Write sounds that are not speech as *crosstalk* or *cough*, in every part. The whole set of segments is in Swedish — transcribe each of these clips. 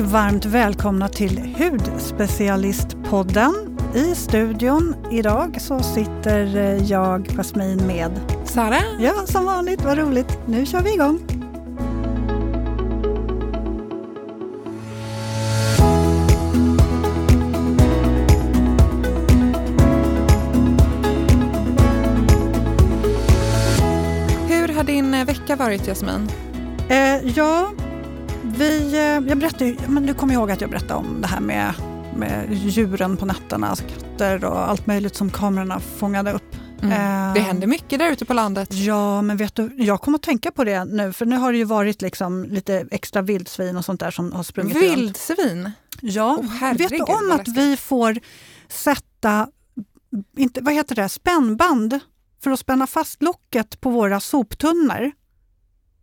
och varmt välkomna till Hudspecialistpodden. I studion idag så sitter jag, Jasmin, med Sara. Ja, som vanligt. Vad roligt. Nu kör vi igång. Hur har din eh, vecka varit, Jasmin? Eh, ja, vi, eh, jag berättade, men du kommer ihåg att jag berättade om det här med, med djuren på nätterna, alltså katter och allt möjligt som kamerorna fångade upp. Mm. Eh, det händer mycket där ute på landet. Ja, men vet du, jag kommer att tänka på det nu, för nu har det ju varit liksom lite extra vildsvin och sånt där som har sprungit runt. Vildsvin? Ja, Åh, herregud, vet du om att vi får sätta, inte, vad heter det, spännband för att spänna fast locket på våra soptunnor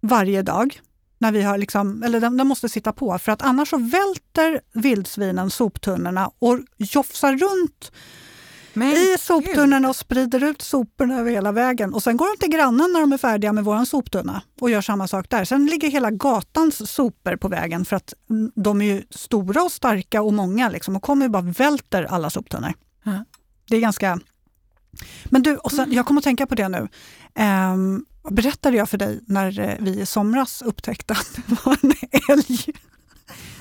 varje dag? När vi har liksom, eller de, de måste sitta på, för att annars så välter vildsvinen soptunnorna och jofsar runt Men i soptunnorna och sprider ut soporna över hela vägen. Och sen går de till grannen när de är färdiga med vår soptunna och gör samma sak där. Sen ligger hela gatans sopor på vägen för att mm, de är ju stora och starka och många liksom, och kommer ju bara välter alla soptunnor. Ja. Det är ganska... Men du, och sen, jag kommer att tänka på det nu. Berättade jag för dig när eh, vi i somras upptäckte att det var en älg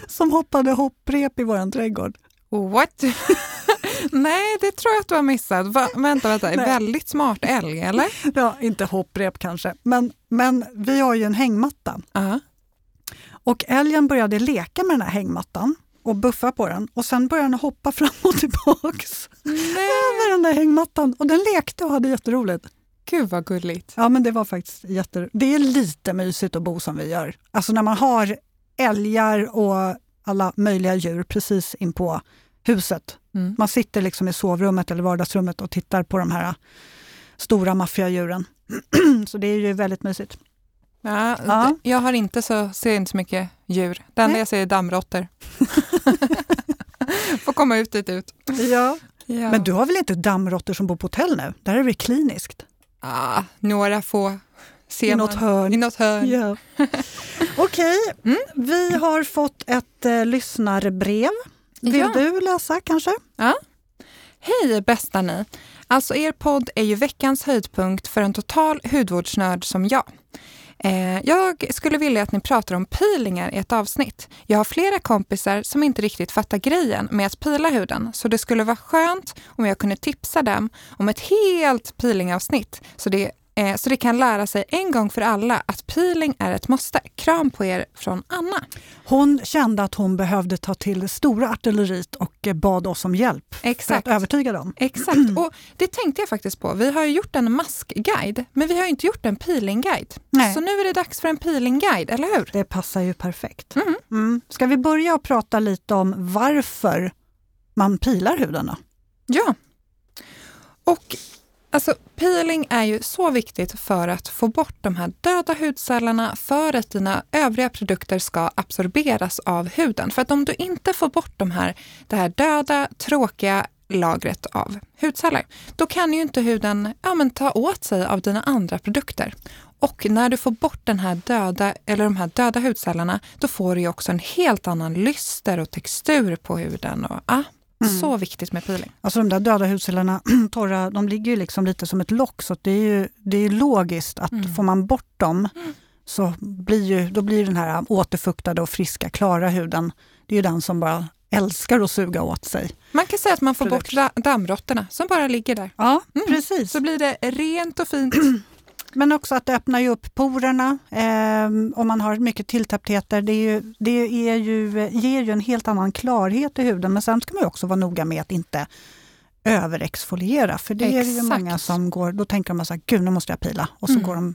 som hoppade hopprep i vår trädgård? What? *laughs* Nej, det tror jag att du har missat. Va? Vänta, vänta. Väldigt smart älg, eller? Ja, inte hopprep kanske, men, men vi har ju en hängmatta. Ja. Och älgen började leka med den här hängmattan och buffa på den och sen började den hoppa fram och tillbaks Nej, över den där hängmattan. Och den lekte och hade jätteroligt. Gud vad gulligt. Ja, men det var faktiskt jätte... Det är lite mysigt att bo som vi gör. Alltså när man har älgar och alla möjliga djur precis in på huset. Mm. Man sitter liksom i sovrummet eller vardagsrummet och tittar på de här stora maffiga djuren. *clears throat* Så det är ju väldigt mysigt. Ja, Ja. Jag har inte så, ser inte så mycket djur. Det enda jag ser är dammråttor. *laughs* *laughs* Får komma ut dit ut. Ja. Ja. Men du har väl inte dammråttor som bor på hotell nu? Där är det kliniskt. Ah, några få ser I något man. hörn. I något hörn. Ja. *laughs* Okej, Mm. vi har fått ett eh, lyssnarbrev. Vill Ja. du läsa kanske? Hej bästa ni! Alltså er podd är ju veckans höjdpunkt för en total hudvårdsnörd som jag. Eh, jag skulle vilja att ni pratar om peelingar i ett avsnitt. Jag har flera kompisar som inte riktigt fattar grejen med att pila huden, så det skulle vara skönt om jag kunde tipsa dem om ett helt peelingavsnitt så det, eh, så det kan lära sig en gång för alla att peeling är ett måste. Kram på er från Anna. Hon kände att hon behövde ta till det stora artilleriet och eh, bad oss om hjälp för Exakt. att övertyga dem. Exakt, *clears throat* och det tänkte jag faktiskt på. Vi har gjort en maskguide, men vi har ju inte gjort en peelingguide. Nej. Så nu är det dags för en peelingguide, eller hur? Det passar ju perfekt. Mm. Mm. Ska vi börja och prata lite om varför man pilar huden då? Ja. Och alltså, peeling är ju så viktigt för att få bort de här döda hudcellerna för att dina övriga produkter ska absorberas av huden. För att om du inte får bort de här, det här döda, tråkiga lagret av hudceller, då kan ju inte huden ja, men, ta åt sig av dina andra produkter. Och när du får bort den här döda, eller de här döda hudcellerna, då får du ju också en helt annan lyster och textur på huden. Och, ah, Mm. Så viktigt med peeling. Alltså de där döda hudcellerna, *clears throat* torra, de ligger ju liksom lite som ett lock så det är ju det är logiskt att Mm. får man bort dem så blir ju, då blir den här återfuktade och friska, klara huden, det är ju den som bara älskar att suga åt sig. Man kan säga att man får bort da- dammråttorna som bara ligger där. Ja, Mm. precis. Så blir det rent och fint. Men också att det öppnar ju upp porerna eh, om man har mycket tilltäpptheter. Det, är ju, det är ju, ger ju en helt annan klarhet i huden. Men sen ska man också vara noga med att inte överexfoliera. För det är det ju Exakt. många som går, då tänker de så här, gud nu måste jag pila. Och så Mm. går de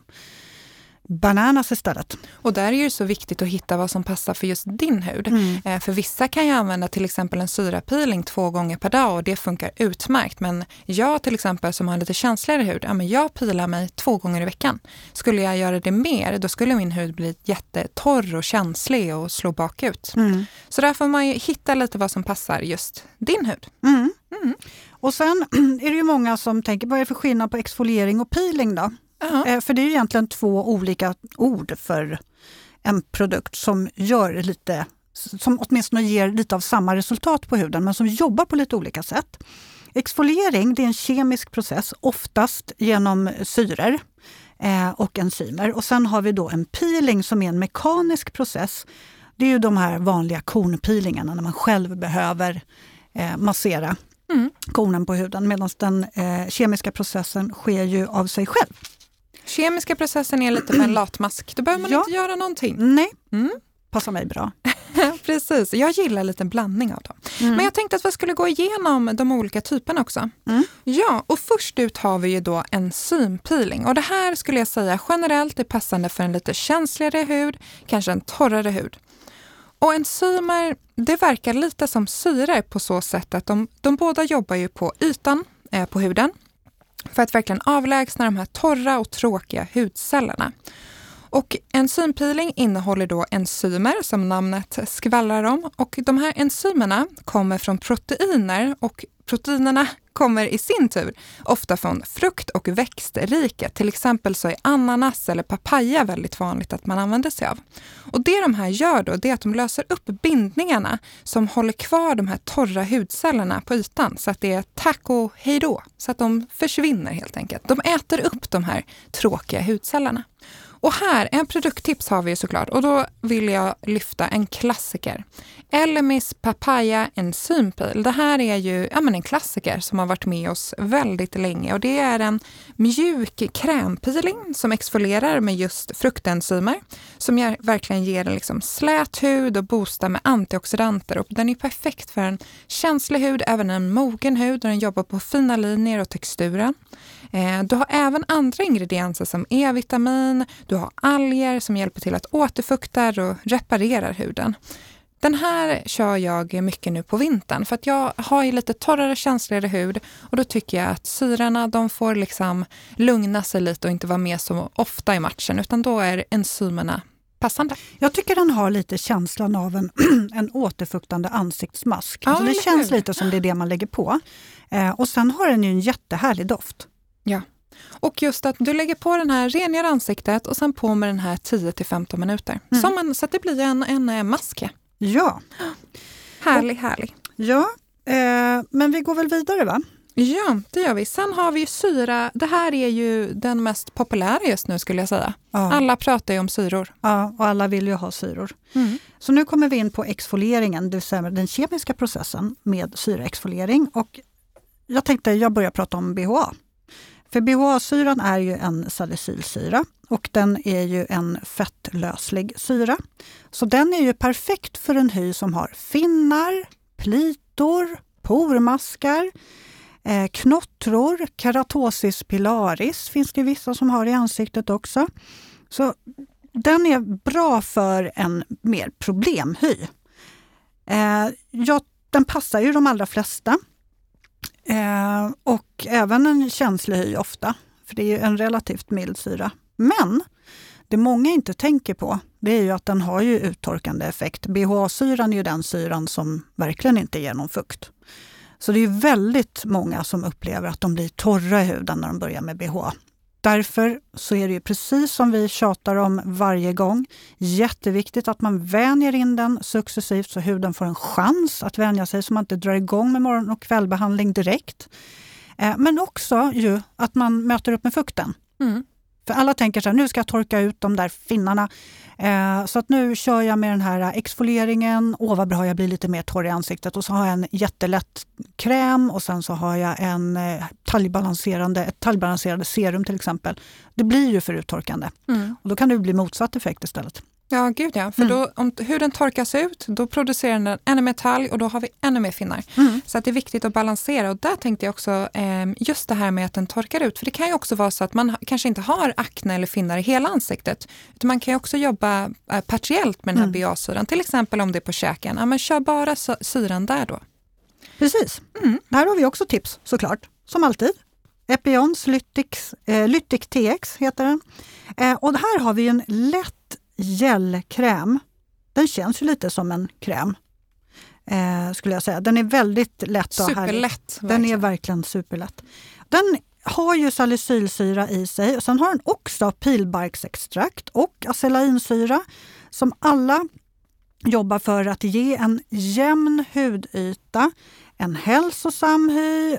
bananas istället. Och där är det så viktigt att hitta vad som passar för just din hud. Mm. Eh, För vissa kan ju använda till exempel en syrapeeling två gånger per dag och det funkar utmärkt. Men jag till exempel som har lite känsligare hud, ja, men jag pilar mig två gånger i veckan. Skulle jag göra det mer, då skulle min hud bli jättetorr och känslig och slå bakut. Mm. Så där får man ju hitta lite vad som passar just din hud. Mm. Mm. Och sen *clears throat* är det ju många som tänker, vad är det för skillnad på exfoliering och peeling då? Eh, För det är ju egentligen två olika ord för en produkt som gör lite som åtminstone ger lite av samma resultat på huden men som jobbar på lite olika sätt. Exfoliering det är en kemisk process, oftast genom syror eh, och enzymer. Och sen har vi då en peeling som är en mekanisk process. Det är ju de här vanliga kornpeelingarna när man själv behöver eh, massera mm. kornen på huden medan den eh, kemiska processen sker ju av sig själv. Kemiska processen är lite som *clears throat* en latmask, då behöver man ja. inte göra någonting. Nej, mm. passar mig bra. *laughs* Precis, jag gillar lite en blandning av dem. Mm. Men jag tänkte att vi skulle gå igenom de olika typerna också. Mm. Ja, och först ut har vi ju då enzympeeling. Och det här skulle jag säga generellt är passande för en lite känsligare hud, kanske en torrare hud. Och enzymer, det verkar lite som syre på så sätt att de, de båda jobbar ju på ytan eh, på huden för att verkligen avlägsna de här torra och tråkiga hudcellerna. Och enzympeeling innehåller då enzymer som namnet skvallrar om och de här enzymerna kommer från proteiner och proteinerna kommer i sin tur ofta från frukt och växtriket. Till exempel så är ananas eller papaya väldigt vanligt att man använder sig av. Och det de här gör då, det är att de löser upp bindningarna som håller kvar de här torra hudcellerna på ytan så att det är tack och hejdå, så att de försvinner helt enkelt. De äter upp de här tråkiga hudcellerna. Och här, en produkttips har vi såklart och då vill jag lyfta en klassiker. Elemis Papaya Enzympil. Det här är ju ja, men en klassiker som har varit med oss väldigt länge och det är en mjuk krämpeeling som exfolierar med just fruktenzymer som ger, verkligen ger en liksom slät hud och boostar med antioxidanter och den är perfekt för en känslig hud, även en mogen hud och den jobbar på fina linjer och texturen. Eh, du har även andra ingredienser som E-vitamin, du har alger som hjälper till att återfukta och reparera huden. Den här kör jag mycket nu på vintern för att jag har ju lite torrare, känsligare hud och då tycker jag att syrorna de får liksom lugna sig lite och inte vara med så ofta i matchen utan då är enzymerna passande. Jag tycker den har lite känslan av en, *clears throat* en återfuktande ansiktsmask. Ja, alltså det känns lite som det är det man lägger på. Eh, och sen har den ju en jättehärlig doft. Ja. Och just att du lägger på den här, rengör ansiktet och sen på med den här 10 till 15 minuter. Mm. Som en, så att det blir en, en eh, mask. Ja. Härlig, och, härlig. Ja, eh, men vi går väl vidare va? Ja, det gör vi. Sen har vi syra. Det här är ju den mest populära just nu skulle jag säga. Ja. Alla pratar ju om syror. Ja, och alla vill ju ha syror. Mm. Så nu kommer vi in på exfolieringen, det vill säga den kemiska processen med syraexfoliering. Och jag tänkte jag börjar prata om BHA. För BHA-syran är ju en salicylsyra och den är ju en fettlöslig syra. Så den är ju perfekt för en hy som har finnar, plitor, pormaskar, eh, knottror, keratosis pilaris finns det vissa som har i ansiktet också. Så den är bra för en mer problemhy. Eh, ja, den passar ju de allra flesta. Eh, och även en känslig hy ofta, för det är en relativt mild syra. Men det många inte tänker på det är ju att den har ju uttorkande effekt. BHA-syran är ju den syran som verkligen inte ger någon fukt. Så det är väldigt många som upplever att de blir torra i huden när de börjar med BHA. Därför så är det ju precis som vi tjatar om varje gång, jätteviktigt att man vänjer in den successivt så huden får en chans att vänja sig så man inte drar igång med morgon och kvällbehandling direkt. Eh, men också ju att man möter upp med fukten. Mm. För alla tänker så här, nu ska jag torka ut de där finnarna. Eh, så att nu kör jag med den här exfolieringen. Åh vad bra, jag blir lite mer torr i ansiktet. Och så har jag en jättelätt kräm och sen så har jag en eh, talgbalanserande, ett talgbalanserande serum till exempel. Det blir ju för uttorkande. Mm. Och då kan det bli motsatt effekt istället. Ja, gud ja. För mm. då, om huden torkas ut, då producerar den ännu mer talg och då har vi ännu mer finnar. Mm. Så att det är viktigt att balansera. Och där tänkte jag också eh, just det här med att den torkar ut. För det kan ju också vara så att man kanske inte har akne eller finnar i hela ansiktet. Utan man kan ju också jobba eh, partiellt med den här mm. BA-syran. Till exempel om det är på käken. Ja, men kör bara syran där då. Precis. Mm. Här har vi också tips såklart, som alltid. Epions Lytix, eh, Lytic TX heter den. Eh, och här har vi en lätt gelkräm. Den känns ju lite som en kräm. Eh, skulle jag säga. Den är väldigt lätt och Superlätt. Den är verkligen superlätt. Den har ju salicylsyra i sig och sen har den också pilbarksextrakt och acelainsyra som alla jobbar för att ge en jämn hudyta, en hälsosam hy.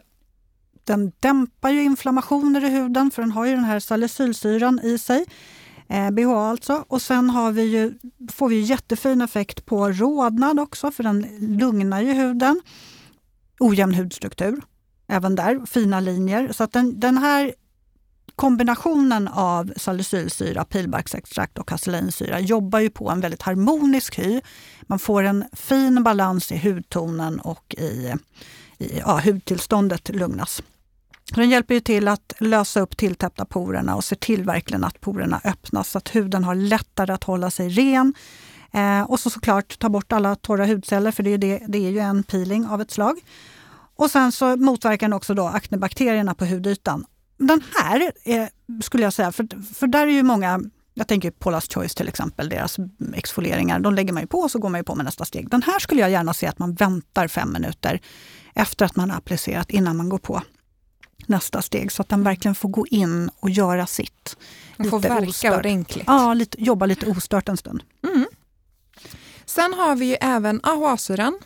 Den dämpar ju inflammationer i huden för den har ju den här salicylsyran i sig. Eh, BHA alltså. Och sen har vi ju, får vi jättefin effekt på rodnad också för den lugnar ju huden. Ojämn hudstruktur, även där, fina linjer. Så att den, den här kombinationen av salicylsyra, pilbarksextrakt och kaselinsyra jobbar ju på en väldigt harmonisk hy. Man får en fin balans i hudtonen och i, i ja, hudtillståndet lugnas. Den hjälper ju till att lösa upp tilltäppta porerna och ser till verkligen att porerna öppnas så att huden har lättare att hålla sig ren. Eh, och så såklart ta bort alla torra hudceller för det är, det, det är ju en peeling av ett slag. Och sen så motverkar den också då aknebakterierna på hudytan. Den här är, skulle jag säga, för, för där är ju många jag tänker Paula's Choice till exempel, deras exfolieringar. De lägger man ju på och så går man ju på med nästa steg. Den här skulle jag gärna se att man väntar fem minuter efter att man har applicerat innan man går på nästa steg så att den verkligen får gå in och göra sitt. Den får verka ostört. ordentligt. Ja, lite, jobba lite ostört en stund. Mm. Sen har vi ju även AHA-syran.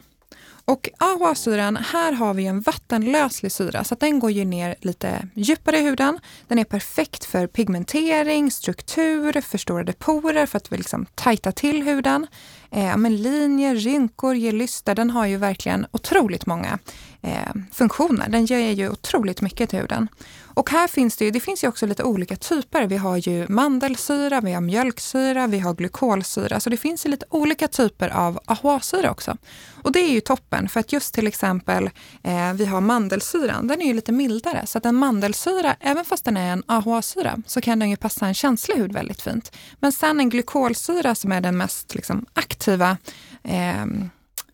Och AHA-syran, här har vi en vattenlöslig syra så att den går ju ner lite djupare i huden. Den är perfekt för pigmentering, struktur, förstorade porer för att liksom tajta till huden. Eh, men linjer, rynkor, ger lyster. Den har ju verkligen otroligt många eh, funktioner. Den ger ju otroligt mycket till huden. Och här finns det ju, det finns ju också lite olika typer. Vi har ju mandelsyra, vi har mjölksyra, vi har glykolsyra. Så det finns ju lite olika typer av AHA-syra också. Och det är ju toppen för att just till exempel eh, vi har mandelsyran, den är ju lite mildare. Så att en mandelsyra, även fast den är en AHA-syra, så kan den ju passa en känslig hud väldigt fint. Men sen en glykolsyra som är den mest liksom, aktiva eh,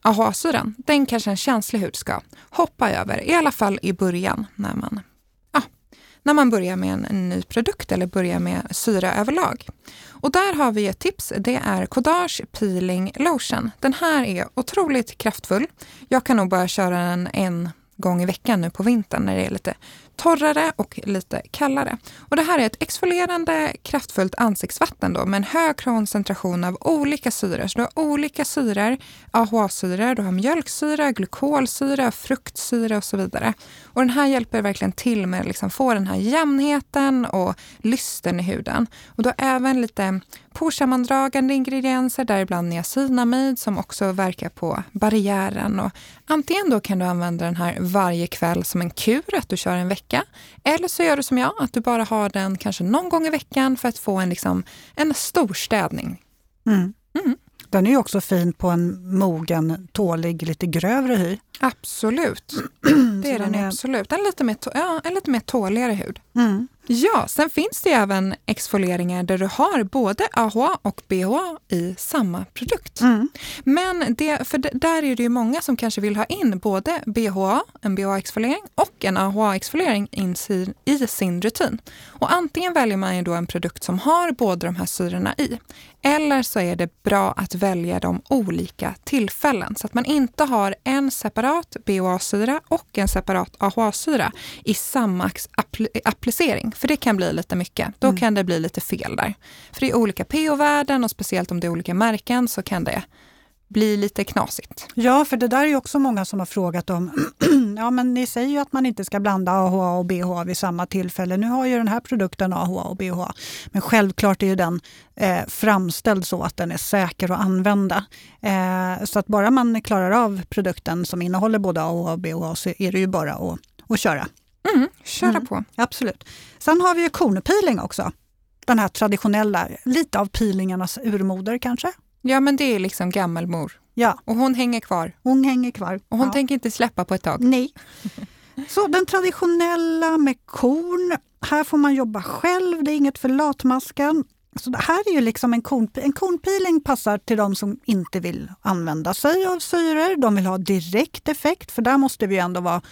AHA-syran, den kanske en känslig hud ska hoppa över, i alla fall i början när man, när man börjar med en, en ny produkt eller börjar med syra överlag. Och där har vi ett tips. Det är Kodage Peeling Lotion. Den här är otroligt kraftfull. Jag kan nog bara köra den en gång i veckan nu på vintern när det är lite torrare och lite kallare. Och det här är ett exfolierande kraftfullt ansiktsvatten då, med en hög koncentration av olika syror. Så du har olika syror, AHA-syror, du har mjölksyra, glykolsyra, fruktsyra och så vidare. Och den här hjälper verkligen till med att liksom få den här jämnheten och lysten i huden. Och du har även lite porsammandragande ingredienser, däribland niacinamid som också verkar på barriären. Och antingen då kan du använda den här varje kväll som en kur, att du kör en vecka. Eller så gör du som jag, att du bara har den kanske någon gång i veckan för att få en, liksom, en stor städning. Mm. Mm. Den är ju också fin på en mogen, tålig, lite grövre hy. Absolut. *clears throat* Det är den, är... absolut. En lite mer, ja, en lite mer tåligare hud. Mm. Ja, sen finns det även exfolieringar där du har både AHA och BHA i samma produkt. Mm. Men det, för där är det ju många som kanske vill ha in både BHA, en BHA-exfoliering, och en AHA-exfoliering i sin rutin. Och antingen väljer man ju då en produkt som har båda de här syrorna i. Eller så är det bra att välja de olika tillfällen så att man inte har en separat BHA-syra och en separat AHA-syra i samma applicering. För det kan bli lite mycket. Då mm. kan det bli lite fel där. För det är olika pH-värden och speciellt om det är olika märken så kan det bli lite knasigt. Ja, för det där är också många som har frågat om. *clears throat* ja, men ni säger ju att man inte ska blanda AHA och BHA vid samma tillfälle. Nu har ju den här produkten AHA och BHA. Men självklart är ju den eh, framställd så att den är säker att använda. Eh, så att bara man klarar av produkten som innehåller både AHA och BHA så är det ju bara att, att köra. Mm, köra mm, på. Absolut. Sen har vi ju kornpeeling också. Den här traditionella, lite av peelingarnas urmoder kanske. Ja, men det är liksom gammelmor. Ja. Och hon hänger kvar. Hon hänger kvar. Och hon ja. tänker inte släppa på ett tag. Nej. Så den traditionella med korn, här får man jobba själv, det är inget för latmasken. Så det här är ju liksom en, korn, en kornpeeling passar till de som inte vill använda sig av syror. De vill ha direkt effekt, för där måste vi ändå vara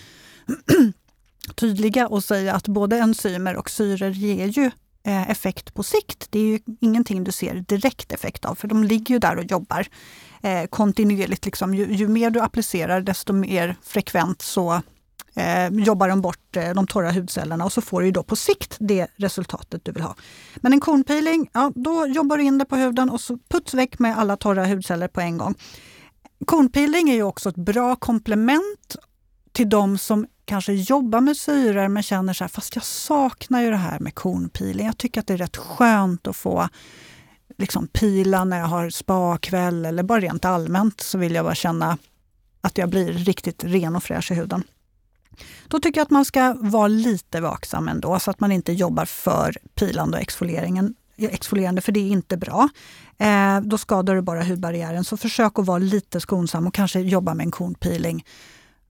*clears throat* tydliga och säga att både enzymer och syror ger ju eh, effekt på sikt. Det är ju ingenting du ser direkt effekt av, för de ligger ju där och jobbar eh, kontinuerligt. Liksom. Ju, ju, mer du applicerar, desto mer frekvent så eh, jobbar de bort eh, de torra hudcellerna och så får du då på sikt det resultatet du vill ha. Men en kornpeeling, ja, då jobbar du in det på huden och så puts väck med alla torra hudceller på en gång. Kornpeeling är ju också ett bra komplement till de som kanske jobbar med syror men känner så här, fast jag saknar ju det här med kornpeeling. Jag tycker att det är rätt skönt att få liksom pila när jag har spakväll eller bara rent allmänt så vill jag bara känna att jag blir riktigt ren och fräsch i huden. Då tycker jag att man ska vara lite vaksam ändå så att man inte jobbar för pilande och exfolieringen, exfolierande för det är inte bra. Eh, då skadar du bara hudbarriären. Så försök att vara lite skonsam och kanske jobba med en kornpeeling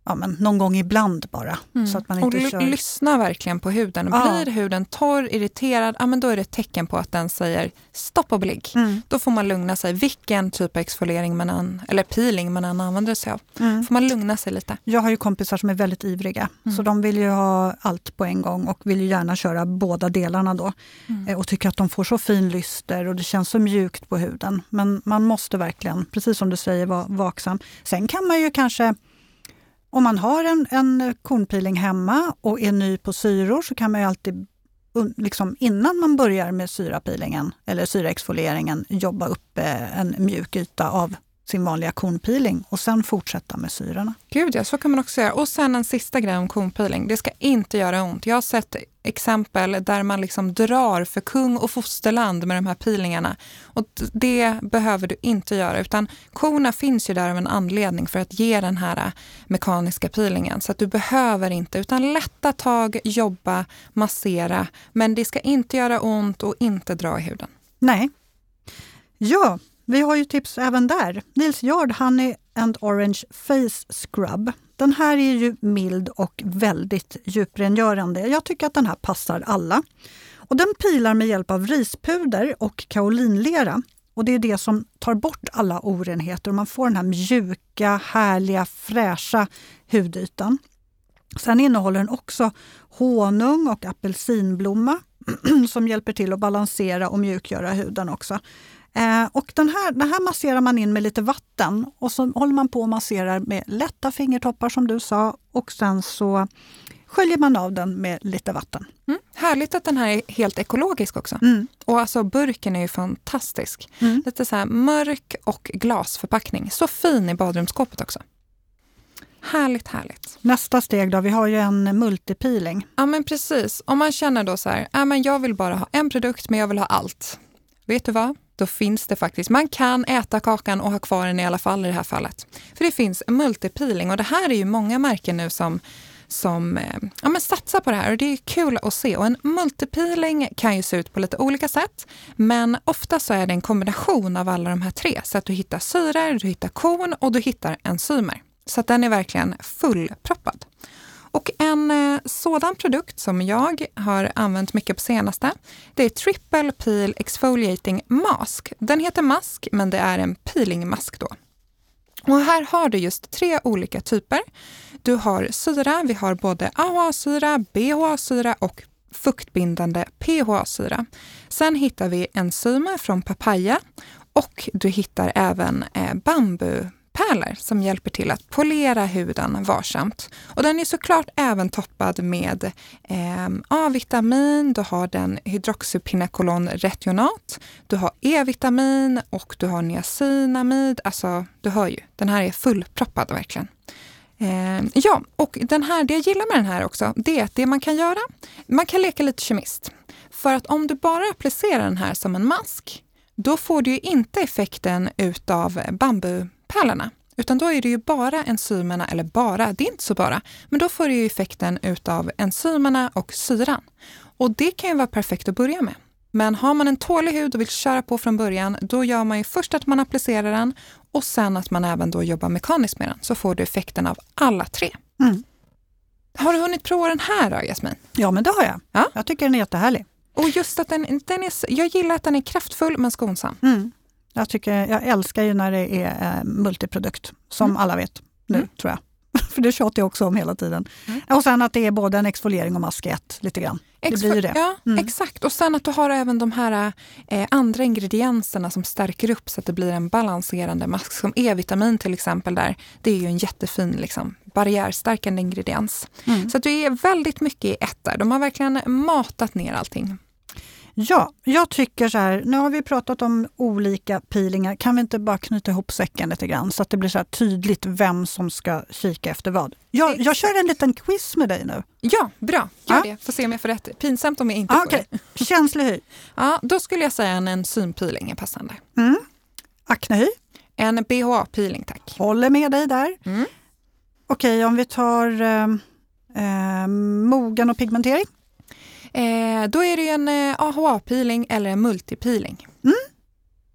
ja, men någon gång ibland bara. Mm. Så att man inte och kör... lyssna verkligen på huden. Ja. Blir huden torr, irriterad, ja, men då är det ett tecken på att den säger stopp och belägg. Mm. Då får man lugna sig. Vilken typ av exfoliering man än, eller peeling man än använder sig av. Mm. får man lugna sig lite. Jag har ju kompisar som är väldigt ivriga, Mm. så de vill ju ha allt på en gång och vill ju gärna köra båda delarna då. Mm. Eh, Och tycker att de får så fin lyster och det känns så mjukt på huden. Men man måste verkligen, precis som du säger, vara vaksam. Sen kan man ju kanske om man har en, en kornpeeling hemma och är ny på syror så kan man ju alltid liksom innan man börjar med syrapeelingen eller syraexfolieringen jobba upp eh, en mjuk yta av sin vanliga kornpeeling och sen fortsätta med syrorna. Gud ja, så kan man också göra. Och sen en sista grej om kornpeeling. Det ska inte göra ont. Jag har sett exempel där man liksom drar för kung och fosterland med de här peelingarna. Och det behöver du inte göra, utan korna finns ju där av en anledning för att ge den här äh, mekaniska peelingen. Så att du behöver inte, utan lätta tag, jobba, massera. Men det ska inte göra ont och inte dra i huden. Nej. Ja, vi har ju tips även där. Nils Jard Honey and Orange Face Scrub. Den här är ju mild och väldigt djuprengörande. Jag tycker att den här passar alla. Och den pilar med hjälp av rispuder och kaolinlera. Och det är det som tar bort alla orenheter och man får den här mjuka, härliga, fräscha hudytan. Sen innehåller den också honung och apelsinblomma *clears throat* som hjälper till att balansera och mjukgöra huden också. Eh, och den här, den här masserar man in med lite vatten och så håller man på och masserar med lätta fingertoppar som du sa och sen så sköljer man av den med lite vatten. Mm. Härligt att den här är helt ekologisk också. Mm. Och alltså burken är ju fantastisk. Mm. Lite så här mörk och glasförpackning. Så fin i badrumsskåpet också. Härligt, härligt. Nästa steg då, vi har ju en multipeeling. Ja men precis. Om man känner då så här, ja, men jag vill bara ha en produkt men jag vill ha allt. Vet du vad? Då finns det faktiskt. Man kan äta kakan och ha kvar den i alla fall i det här fallet. För det finns multipeeling och det här är ju många märken nu som som eh, ja, men satsar på det här och det är kul att se. Och en multipeeling kan ju se ut på lite olika sätt, men ofta så är det en kombination av alla de här tre. Så att du hittar syror, du hittar korn och du hittar enzymer. Så att den är verkligen fullproppad. Och en eh, sådan produkt som jag har använt mycket på senaste, det är Triple Peel Exfoliating Mask. Den heter mask, men det är en peelingmask då. Och här har du just tre olika typer. Du har syra, vi har både AHA-syra, BHA-syra och fuktbindande PHA-syra. Sen hittar vi enzymer från papaya och du hittar även eh, pärlor som hjälper till att polera huden varsamt. Och den är såklart även toppad med eh, A-vitamin, du har den hydroxypinacolon retionat, du har E-vitamin och du har niacinamid. Alltså, du hör ju, den här är fullproppad verkligen. Eh, ja, och den här, det jag gillar med den här också, det är att det man kan göra, man kan leka lite kemist. För att om du bara applicerar den här som en mask, då får du ju inte effekten utav bambu bambupärlorna. Utan då är det ju bara enzymerna, eller bara, det är inte så bara, men då får du ju effekten utav enzymerna och syran. Och det kan ju vara perfekt att börja med. Men har man en tålig hud och vill köra på från början, då gör man ju först att man applicerar den och sen att man även då jobbar mekaniskt med den, så får du effekten av alla tre. Mm. Har du hunnit prova den här då, Jasmin? Ja, men det har jag. Ja. Jag tycker den är jättehärlig. Och just att den, den är, jag gillar att den är kraftfull men skonsam. Mm. Jag, tycker, jag älskar ju när det är eh, multiprodukt, som Mm. alla vet nu Mm. tror jag. *laughs* För det tjatar jag också om hela tiden. Mm. Och sen att det är både en exfoliering och mask i ett, lite grann. Det blir ju det. Ja, Mm. exakt. Och sen att du har även de här eh, andra ingredienserna som stärker upp så att det blir en balanserande mask. Som E-vitamin till exempel där. Det är ju en jättefin liksom, barriärstärkande ingrediens. Mm. Så att det är väldigt mycket i ett där. De har verkligen matat ner allting. Ja, jag tycker så här, nu har vi pratat om olika peelingar. Kan vi inte bara knyta ihop säcken lite grann så att det blir så tydligt vem som ska kika efter vad? Jag, jag kör en liten quiz med dig nu. Ja, bra. Gör Ja. det. Får se om jag får rätt. Pinsamt om jag inte Ah, får Okej, det. känslig hy. *laughs* Ja, då skulle jag säga en enzympeeling är passande. Mm. Aknehy, En BHA-peeling tack. håller med dig där. Mm. Okej, om vi tar eh, eh, mogen och pigmentering. Eh, då är det en eh, AHA-peeling eller en multipeeling.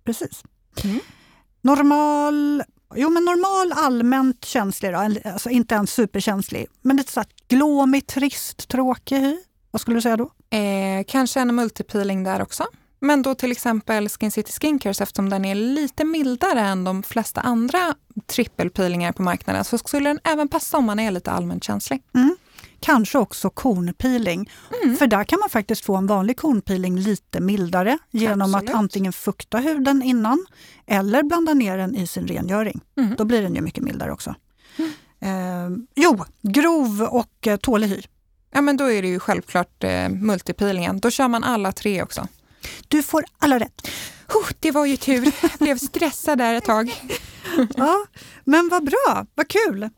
Precis. Mm. Normal, jo men normal allmänt känslig då, alltså inte en superkänslig, men lite så här glåmig, trist, tråkig hy. Vad skulle du säga då? Eh, kanske en multipeeling där också. Men då till exempel Skin City Skincare, eftersom den är lite mildare än de flesta andra trippelpeelingar på marknaden, så skulle den även passa om man är lite allmänt känslig. Kanske också kornpeeling. Mm. För där kan man faktiskt få en vanlig kornpeeling lite mildare genom Absolut. att antingen fukta huden innan eller blanda ner den i sin rengöring. Mm. Då blir den ju mycket mildare också. Eh, jo, grov och eh, tålig hy. Ja, men då är det ju självklart eh, multipeelingen. Då kör man alla tre också. Du får alla rätt. Oh, det var ju tur. Jag blev stressad där ett tag. *laughs* Ja, men vad bra, vad kul!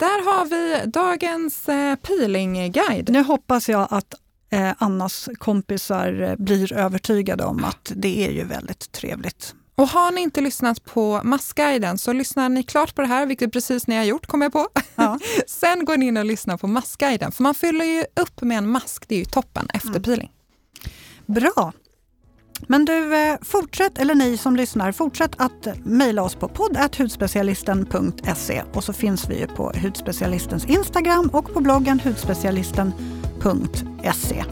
Där har vi dagens eh, peelingguide. Nu hoppas jag att eh, Annas kompisar eh, blir övertygade om att det är ju väldigt trevligt. Och har ni inte lyssnat på maskguiden så lyssnar ni klart på det här, vilket precis ni har gjort, kommer jag på. Ja. *laughs* Sen går ni in och lyssnar på maskguiden, för man fyller ju upp med en mask, det är ju toppen efter Mm. peeling. Bra! Men du, eh, fortsätt, eller ni som lyssnar, fortsätt att mejla oss på podd.hudspecialisten.se och så finns vi ju på Hudspecialistens Instagram och på bloggen hudspecialisten.se.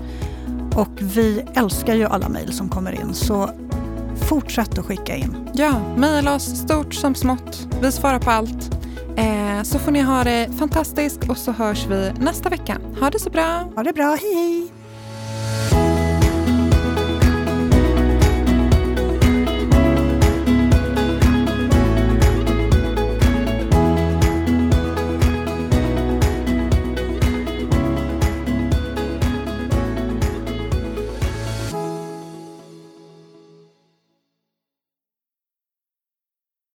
Och vi älskar ju alla mejl som kommer in, så fortsätt att skicka in. Ja, mejla oss stort som smått. Vi svarar på allt. Eh, så får ni ha det fantastiskt och så hörs vi nästa vecka. Ha det så bra! Ha det bra, hej hej!